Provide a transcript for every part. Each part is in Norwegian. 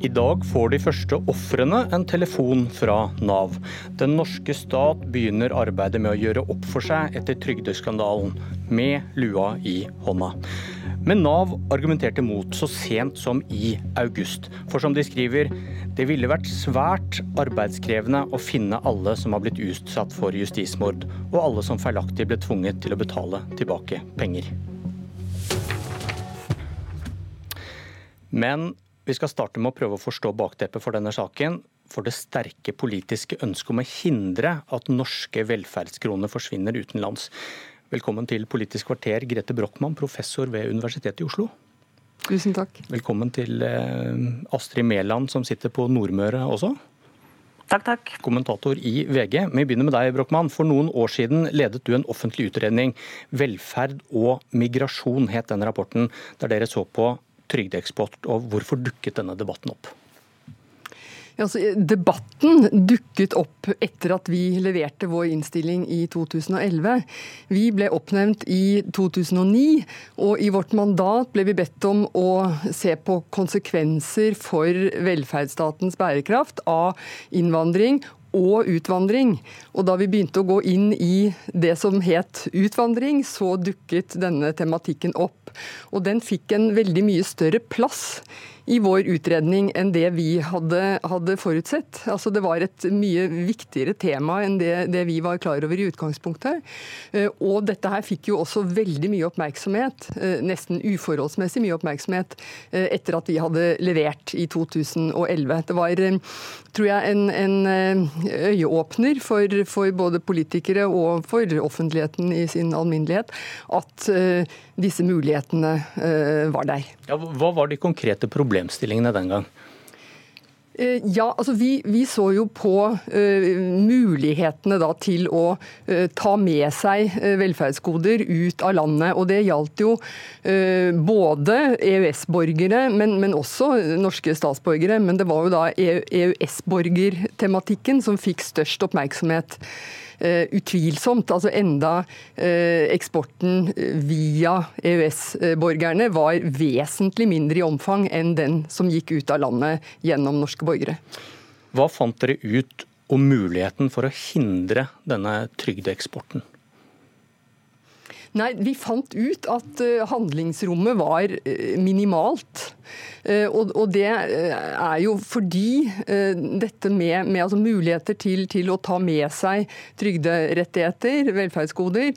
I dag får de første ofrene en telefon fra Nav. Den norske stat begynner arbeidet med å gjøre opp for seg etter trygdeskandalen, med lua i hånda. Men Nav argumenterte mot så sent som i august. For som de skriver, det ville vært svært arbeidskrevende å finne alle som har blitt utsatt for justismord, og alle som feilaktig ble tvunget til å betale tilbake penger. Men vi skal starte med å prøve å forstå bakteppet for denne saken. For det sterke politiske ønsket om å hindre at norske velferdskroner forsvinner utenlands. Velkommen til Politisk kvarter, Grete Brochmann, professor ved Universitetet i Oslo. Tusen takk. Velkommen til eh, Astrid Mæland, som sitter på Nordmøre også. Takk, takk. Kommentator i VG. Vi begynner med deg, Brochmann. For noen år siden ledet du en offentlig utredning. 'Velferd og migrasjon' het den rapporten, der dere så på trygdeeksport, og hvorfor dukket denne debatten opp? Altså, debatten dukket opp etter at vi leverte vår innstilling i 2011. Vi ble oppnevnt i 2009, og i vårt mandat ble vi bedt om å se på konsekvenser for velferdsstatens bærekraft av innvandring og utvandring. Og da vi begynte å gå inn i det som het utvandring, så dukket denne tematikken opp. Og den fikk en veldig mye større plass i vår utredning enn det vi hadde, hadde forutsett. Altså Det var et mye viktigere tema enn det, det, vi var klar over i utgangspunktet. Eh, og dette her fikk jo også veldig mye oppmerksomhet, eh, nesten uforholdsmessig mye oppmerksomhet, eh, etter at vi hadde levert i 2011. Det var, tror jeg, en, en øyeåpner for, for, både politikere og for offentligheten i sin alminnelighet at disse mulighetene var der. Ja, hva var de konkrete problemene? Problemstillingene den gang? Eh, ja, altså vi, vi, så jo på uh, mulighetene da til å uh, ta med seg uh, velferdsgoder ut av landet. Og det gjaldt jo både EØS-borgere, men, men, også norske statsborgere. Men det var jo da EØS-borgertematikken som fikk størst oppmerksomhet. Uh, utvilsomt. Altså enda uh, eksporten via EØS-borgerne var vesentlig mindre i omfang enn den som gikk ut av landet gjennom norske borgere. Hva fant dere ut om muligheten for å hindre denne trygdeeksporten? Nei, Vi fant ut at eh, handlingsrommet var eh, minimalt. Eh, og det er jo fordi dette med, med altså muligheter til, til, å ta med seg trygderettigheter, velferdsgoder,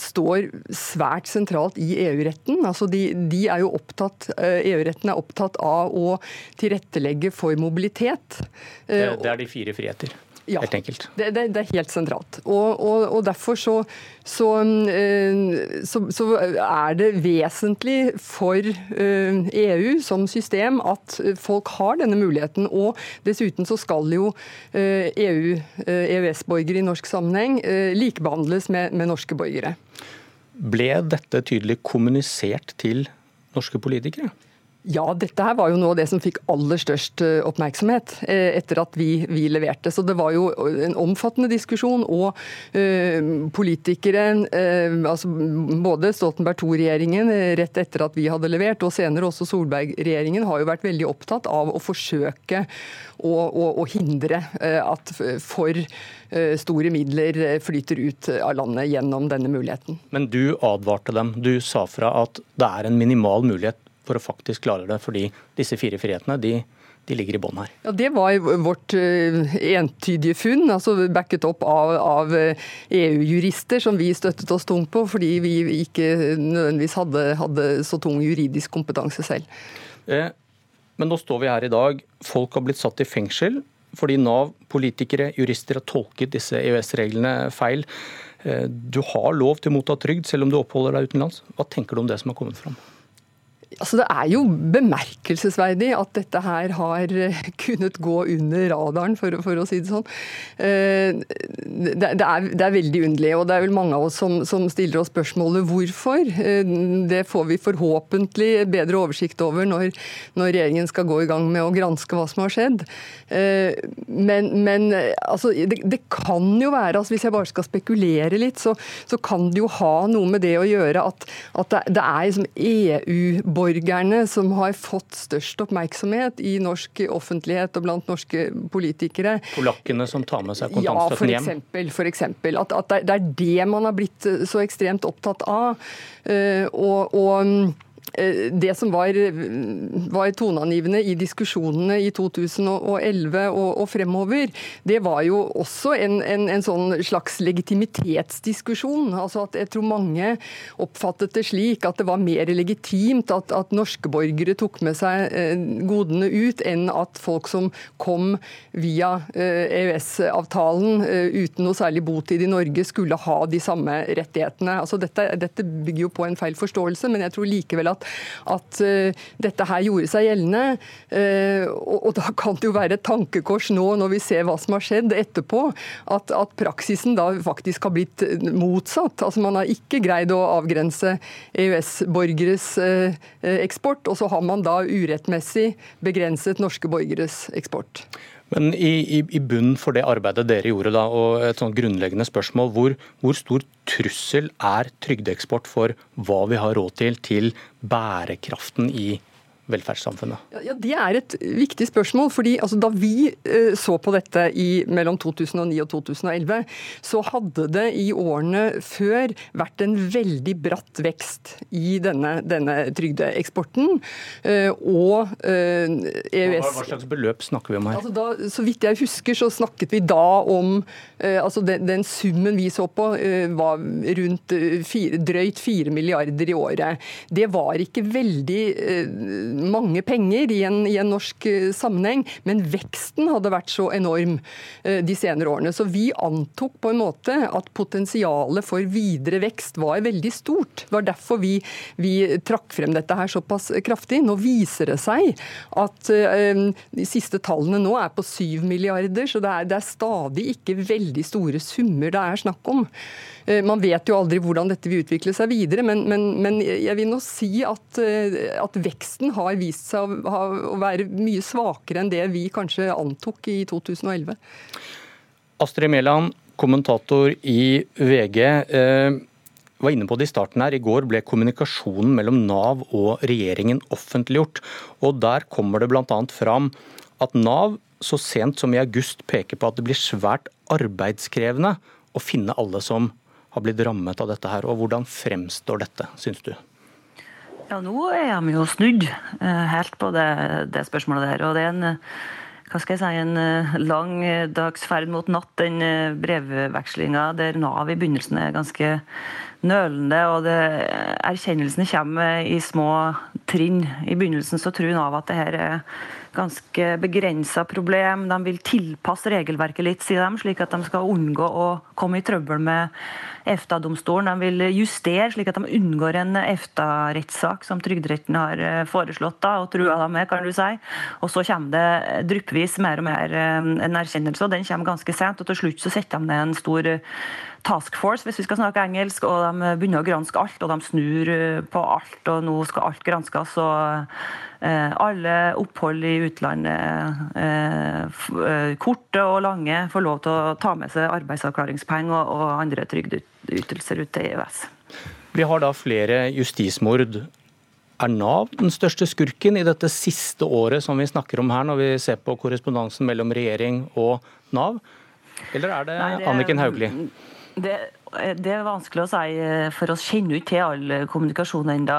står svært sentralt i EU-retten. Altså de, de, er jo opptatt, EU-retten er opptatt av å tilrettelegge for mobilitet. Det, det er de fire friheter? Ja, helt enkelt. Det, det, det, er helt sentralt. Og, og, og derfor så, så, eh, så, så, er det vesentlig for EU eh, e som system at folk har denne muligheten. Og dessuten så skal jo EU, e EØS-borgere i norsk sammenheng, likebehandles med, med norske borgere. Ble dette tydelig kommunisert til norske politikere? Ja, dette her var jo noe av det som fikk aller størst eh, oppmerksomhet eh, etter at vi, vi leverte. Så det var jo en omfattende diskusjon. Og uh, politikere, uh, altså både Stoltenberg II-regjeringen rett etter at vi hadde levert, og senere også Solberg-regjeringen, har jo vært veldig opptatt av å forsøke å, å, å hindre at for store midler flyter ut av landet gjennom denne muligheten. Men du advarte dem. Du sa fra at det er en minimal mulighet for å faktisk klare det. Fordi disse fire frihetene de, de ligger i bånn her. Ja, Det var vårt uh, entydige funn, altså backet opp av, av EU-jurister som vi støttet oss tungt på, fordi vi ikke nødvendigvis hadde, hadde så tung juridisk kompetanse selv. Eh, men nå står vi her i dag. Folk har blitt satt i fengsel fordi Nav, politikere, jurister har tolket disse EØS-reglene feil. Eh, du har lov til å motta trygd selv om du oppholder deg utenlands. Hva tenker du om det som har kommet fram? Altså, det er jo bemerkelsesverdig at dette her har eh, kunnet gå under radaren, for, for å si det sånn. Eh, det, det, er, det, er, veldig underlig, og det er vel mange av oss som, som, stiller oss spørsmålet hvorfor. Eh, det får vi forhåpentlig bedre oversikt over når, når, regjeringen skal gå i gang med å granske hva som har skjedd. Men, men altså, det, det, kan jo være, altså, hvis jeg bare skal spekulere litt, så, så, kan det jo ha noe med det å gjøre at, at det, er liksom EU-borgere norskborgerne som har fått størst oppmerksomhet i norsk offentlighet og blant norske politikere. Polakkene som tar med seg kontantstøtten hjem? Ja, for eksempel. For eksempel. At, at, det er det man har blitt så ekstremt opptatt av. og, og Eh, det som var, var, toneangivende i diskusjonene i 2011 og, og fremover, det var jo også en, en, en, sånn slags legitimitetsdiskusjon. Altså at jeg tror mange oppfattet det slik at det var mer legitimt at, at norske borgere tok med seg eh, godene ut, enn at folk som kom via EØS-avtalen eh, e uten noe særlig botid i Norge, skulle ha de samme rettighetene. Altså dette, dette bygger jo på en feil forståelse, men jeg tror likevel at at uh, dette her gjorde seg gjeldende. Uh, og, og, da kan det jo være et tankekors nå, når vi ser hva som har skjedd etterpå, at, at praksisen da faktisk har blitt motsatt. Altså Man har ikke greid å avgrense EØS-borgeres uh, eksport, og så har man da urettmessig begrenset norske borgeres eksport. Men i, i, i bunnen for det arbeidet dere gjorde, da, og et sånn grunnleggende spørsmål, hvor, hvor stor trussel er trygdeeksport for hva vi har råd til til bærekraften i velferdssamfunnet? Ja, Det er et viktig spørsmål. fordi altså, Da vi eh, så på dette i mellom 2009 og 2011, så hadde det i årene før vært en veldig bratt vekst i denne, denne trygdeeksporten. Eh, og EØS eh, e hva, hva, slags beløp snakker vi om her? Altså da, så vidt jeg husker, så snakket vi da om altså den, den, summen vi så på, var rundt fire, drøyt 4 milliarder i året. Det var ikke veldig mange penger i en, i en, norsk eh, sammenheng, men veksten hadde vært så enorm eh, de senere årene. Så vi antok på en måte at potensialet for videre vekst var veldig stort. Det var derfor vi, vi trakk frem dette her såpass kraftig. Nå viser det seg at eh, de siste tallene nå er på 7 milliarder, så det er, det er stadig ikke veldig store summer det er snakk om. Man vet jo aldri hvordan dette vil utvikle seg videre, men, men, men jeg vil nå si at, at veksten har har vist seg å, være mye svakere enn det vi kanskje antok i 2011. Astrid Mæland, kommentator i VG. Eh, var inne på det i starten her. I går ble kommunikasjonen mellom Nav og regjeringen offentliggjort. og Der kommer det bl.a. fram at Nav så sent som i august peker på at det blir svært arbeidskrevende å finne alle som har blitt rammet av dette her. og Hvordan fremstår dette, syns du? Ja, nå er de jo snudd eh, helt på det, det, spørsmålet der. Og det er en, eh, hva skal jeg si, en eh, lang dags ferd mot natt, den brevvekslinga der Nav i begynnelsen er ganske nølende. og det, Erkjennelsene kommer i små trinn. I begynnelsen så tror Nav at det her er ganske begrensa problem. De vil tilpasse regelverket litt, sier de, slik at de skal unngå å komme i trøbbel med EFTA-domstolen. De vil justere slik at de unngår en EFTA-rettssak som Trygderetten har eh, foreslått da, og trua dem med, kan du si. Og så kommer det dryppvis mer og mer eh, en erkjennelse, og den kommer ganske sent. Og til slutt så setter de ned en stor eh, task force, hvis vi skal snakke engelsk, og de begynner å granske alt, og de snur på alt, og nå skal alt granskes. og alle opphold i utlandet, korte og lange, får lov til å ta med seg arbeidsavklaringspenger og andre trygdeytelser ytelser ut til EØS. Vi har da flere justismord. Er Nav den største skurken i dette siste året som vi snakker om her, når vi ser på korrespondansen mellom regjering og Nav? Eller er det Anniken Hauglie? Det, det er vanskelig å si, eh, for oss kjenner ikke til all kommunikasjon ennå.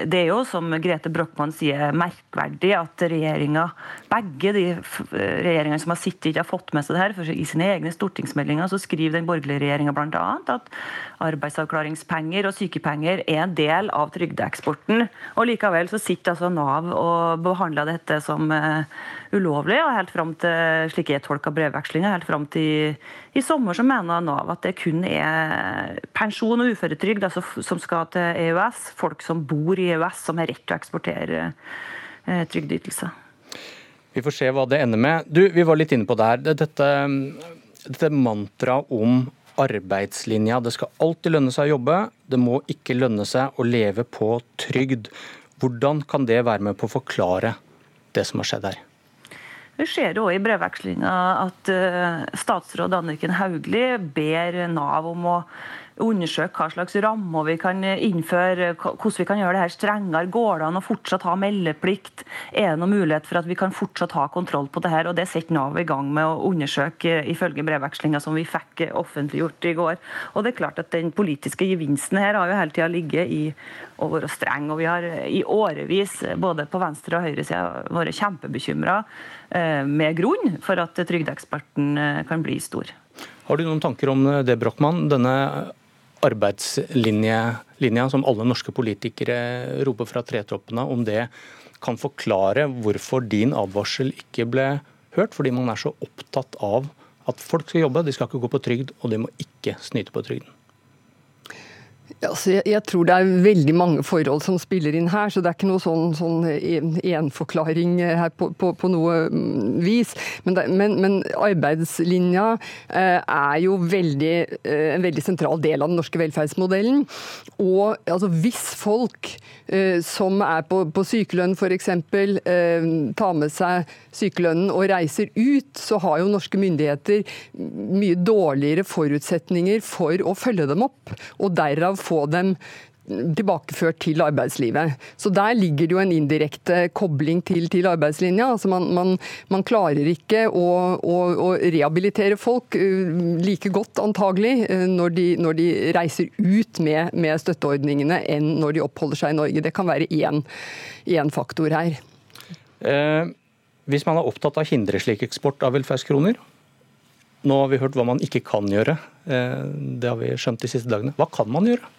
Det er jo, som Grete Brochmann sier, merkverdig at regjeringa, begge de regjeringene som har sittet, ikke har fått med seg det her. For I sine egne stortingsmeldinger så skriver den borgerlige regjeringa bl.a. at arbeidsavklaringspenger og sykepenger er en del av trygdeeksporten. Og likevel så sitter altså Nav og behandler dette som ulovlig, og helt fram til, slik jeg tolker brevvekslinga, helt fram til i sommer så mener Nav at det kun er pensjon og uføretrygd altså, som skal til EØS. Folk som bor i EØS som har rett til å eksportere eh, trygdeytelser. Vi får se hva det ender med. Du, Vi var litt inne på det her. Dette, dette mantraet om arbeidslinja. Det skal alltid lønne seg å jobbe. Det må ikke lønne seg å leve på trygd. Hvordan kan det være med på å forklare det som har skjedd her? Vi ser jo i brevvekslinga at eh, statsråd Anniken Hauglie ber Nav om å undersøke hva slags rammer vi kan innføre, hvordan vi kan gjøre det her strengere. Går det an å fortsatt ha meldeplikt? Er det noen mulighet for at vi kan fortsatt ha kontroll på det her? Og Det setter Nav i gang med å undersøke, ifølge brevvekslinga som vi fikk offentliggjort i går. Og det er klart at Den politiske gevinsten her har jo hele tida ligget i å være streng. og Vi har i årevis, både på venstre og høyresida, vært kjempebekymra eh, med grunn for at trygdeeksporten eh, kan bli stor. Har du noen tanker om det, Brochmann? Denne arbeidslinja som alle norske politikere roper fra tretroppene, om det kan forklare hvorfor din advarsel ikke ble hørt? Fordi man er så opptatt av at folk skal jobbe, de skal ikke gå på trygd, og de må ikke snyte på trygden. Altså, jeg, jeg, tror det er veldig mange forhold som spiller inn her, så det er ikke noe sånn, sånn enforklaring her på, på, på, noe mm, vis. Men, det, men, men arbeidslinja eh, er jo veldig, eh, en veldig sentral del av den norske velferdsmodellen. Og altså, hvis folk eh, som er på, på sykelønn f.eks. Eh, tar med seg sykelønnen og reiser ut, så har jo norske myndigheter mye dårligere forutsetninger for å følge dem opp. og derav få dem tilbakeført til arbeidslivet. Så Der ligger det jo en indirekte kobling til, til arbeidslinja. Altså man, man, man, klarer ikke å, å, å, rehabilitere folk uh, like godt antagelig uh, når de, når de reiser ut med, med, støtteordningene enn når de oppholder seg i Norge. Det kan være én faktor her. Eh, hvis man er opptatt av å hindre slik eksport av velferdskroner, nå har vi hørt hva man ikke kan gjøre. Eh, det har vi skjønt de siste dagene. Hva kan man gjøre?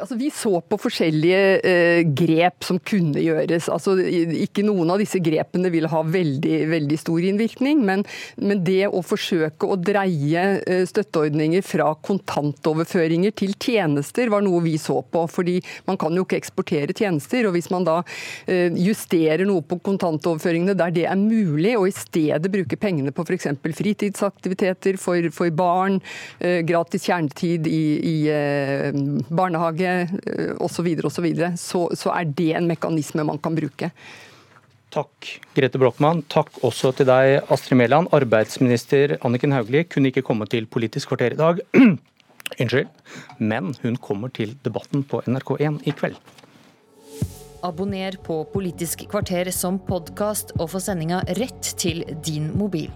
Altså, vi så på forskjellige eh, grep som kunne gjøres. Altså, ikke noen av disse grepene vil ha veldig, veldig stor innvirkning, men, men, det å forsøke å dreie eh, støtteordninger fra kontantoverføringer til tjenester var noe vi så på. fordi man kan jo ikke eksportere tjenester. og Hvis man da eh, justerer noe på kontantoverføringene der det er mulig, og i stedet bruker pengene på f.eks. fritidsaktiviteter for, for barn, eh, gratis kjernetid i, i eh, barnehage, osv., så, så, videre, så, så er det en mekanisme man kan bruke. Takk, Grete Brochmann. Takk også til deg, Astrid Mæland. Arbeidsminister Anniken Hauglie kunne ikke komme til Politisk kvarter i dag. Unnskyld. Men hun kommer til debatten på NRK1 i kveld. Abonner på Politisk kvarter som podkast og få sendinga rett til din mobil.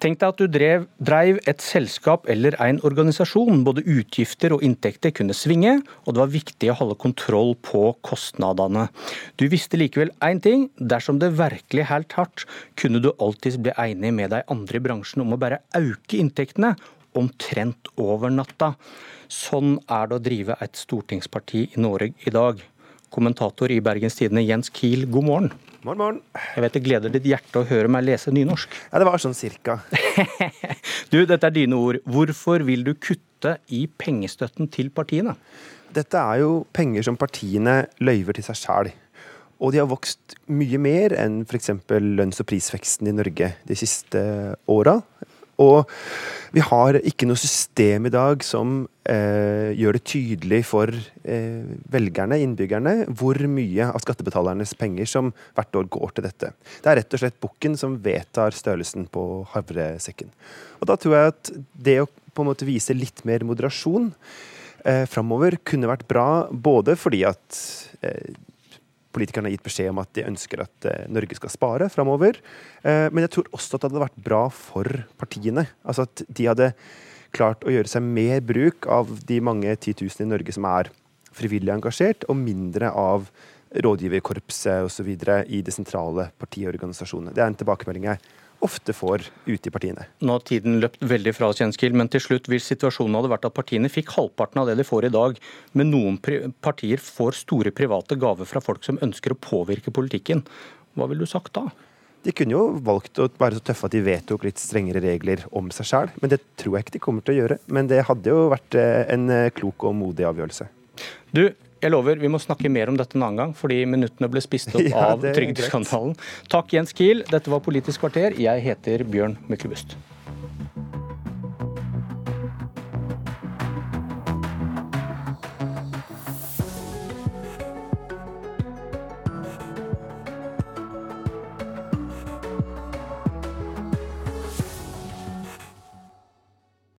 Tenk deg at du drev, drev et selskap eller en organisasjon. Både utgifter og inntekter kunne svinge, og det var viktig å holde kontroll på kostnadene. Du visste likevel én ting. Dersom det virkelig helt hardt, kunne du alltids bli enig med de andre i bransjen om å bare øke inntektene, omtrent over natta. Sånn er det å drive et stortingsparti i Norge i dag. Kommentator i Bergens Tidende, Jens Kiel, god morgen. Morgen, morgen. Jeg vet det gleder ditt hjerte å høre meg lese nynorsk. Ja, det var sånn cirka. du, dette er dine ord. Hvorfor vil du kutte i pengestøtten til partiene? Dette er jo penger som partiene løyver til seg sjæl. Og de har vokst mye mer enn f.eks. lønns- og prisveksten i Norge de siste åra. Og vi har ikke noe system i dag som eh, gjør det tydelig for eh, velgerne, innbyggerne, hvor mye av skattebetalernes penger som hvert år går til dette. Det er rett og slett bukken som vedtar størrelsen på havresekken. Og da tror jeg at det å på en måte vise litt mer moderasjon eh, framover kunne vært bra, både fordi at eh, politikerne har gitt beskjed om at de ønsker at eh, Norge skal spare framover. Eh, men jeg tror også at det hadde vært bra for partiene. Altså at de hadde klart å gjøre seg mer bruk av de mange titusener i Norge som er frivillig engasjert, og mindre av rådgiverkorpset osv. i de sentrale partiorganisasjonene. Det er en tilbakemelding jeg ofte får ute i partiene. Nå har tiden løpt veldig fra oss, men til slutt, hvis situasjonen hadde vært at partiene fikk halvparten av det de får i dag, men noen partier får store private gaver fra folk som ønsker å påvirke politikken, hva ville du sagt da? De kunne jo valgt å være så tøffe at de vedtok litt strengere regler om seg sjøl, men det tror jeg ikke de kommer til å gjøre. Men det hadde jo vært eh, en eh, klok og modig avgjørelse. Du, jeg lover, vi må snakke mer om dette en annen gang, fordi minuttene ble spist opp ja, av trygdeskandalen. Takk, Jens Kiel. Dette var Politisk kvarter. Jeg heter Bjørn Myklebust.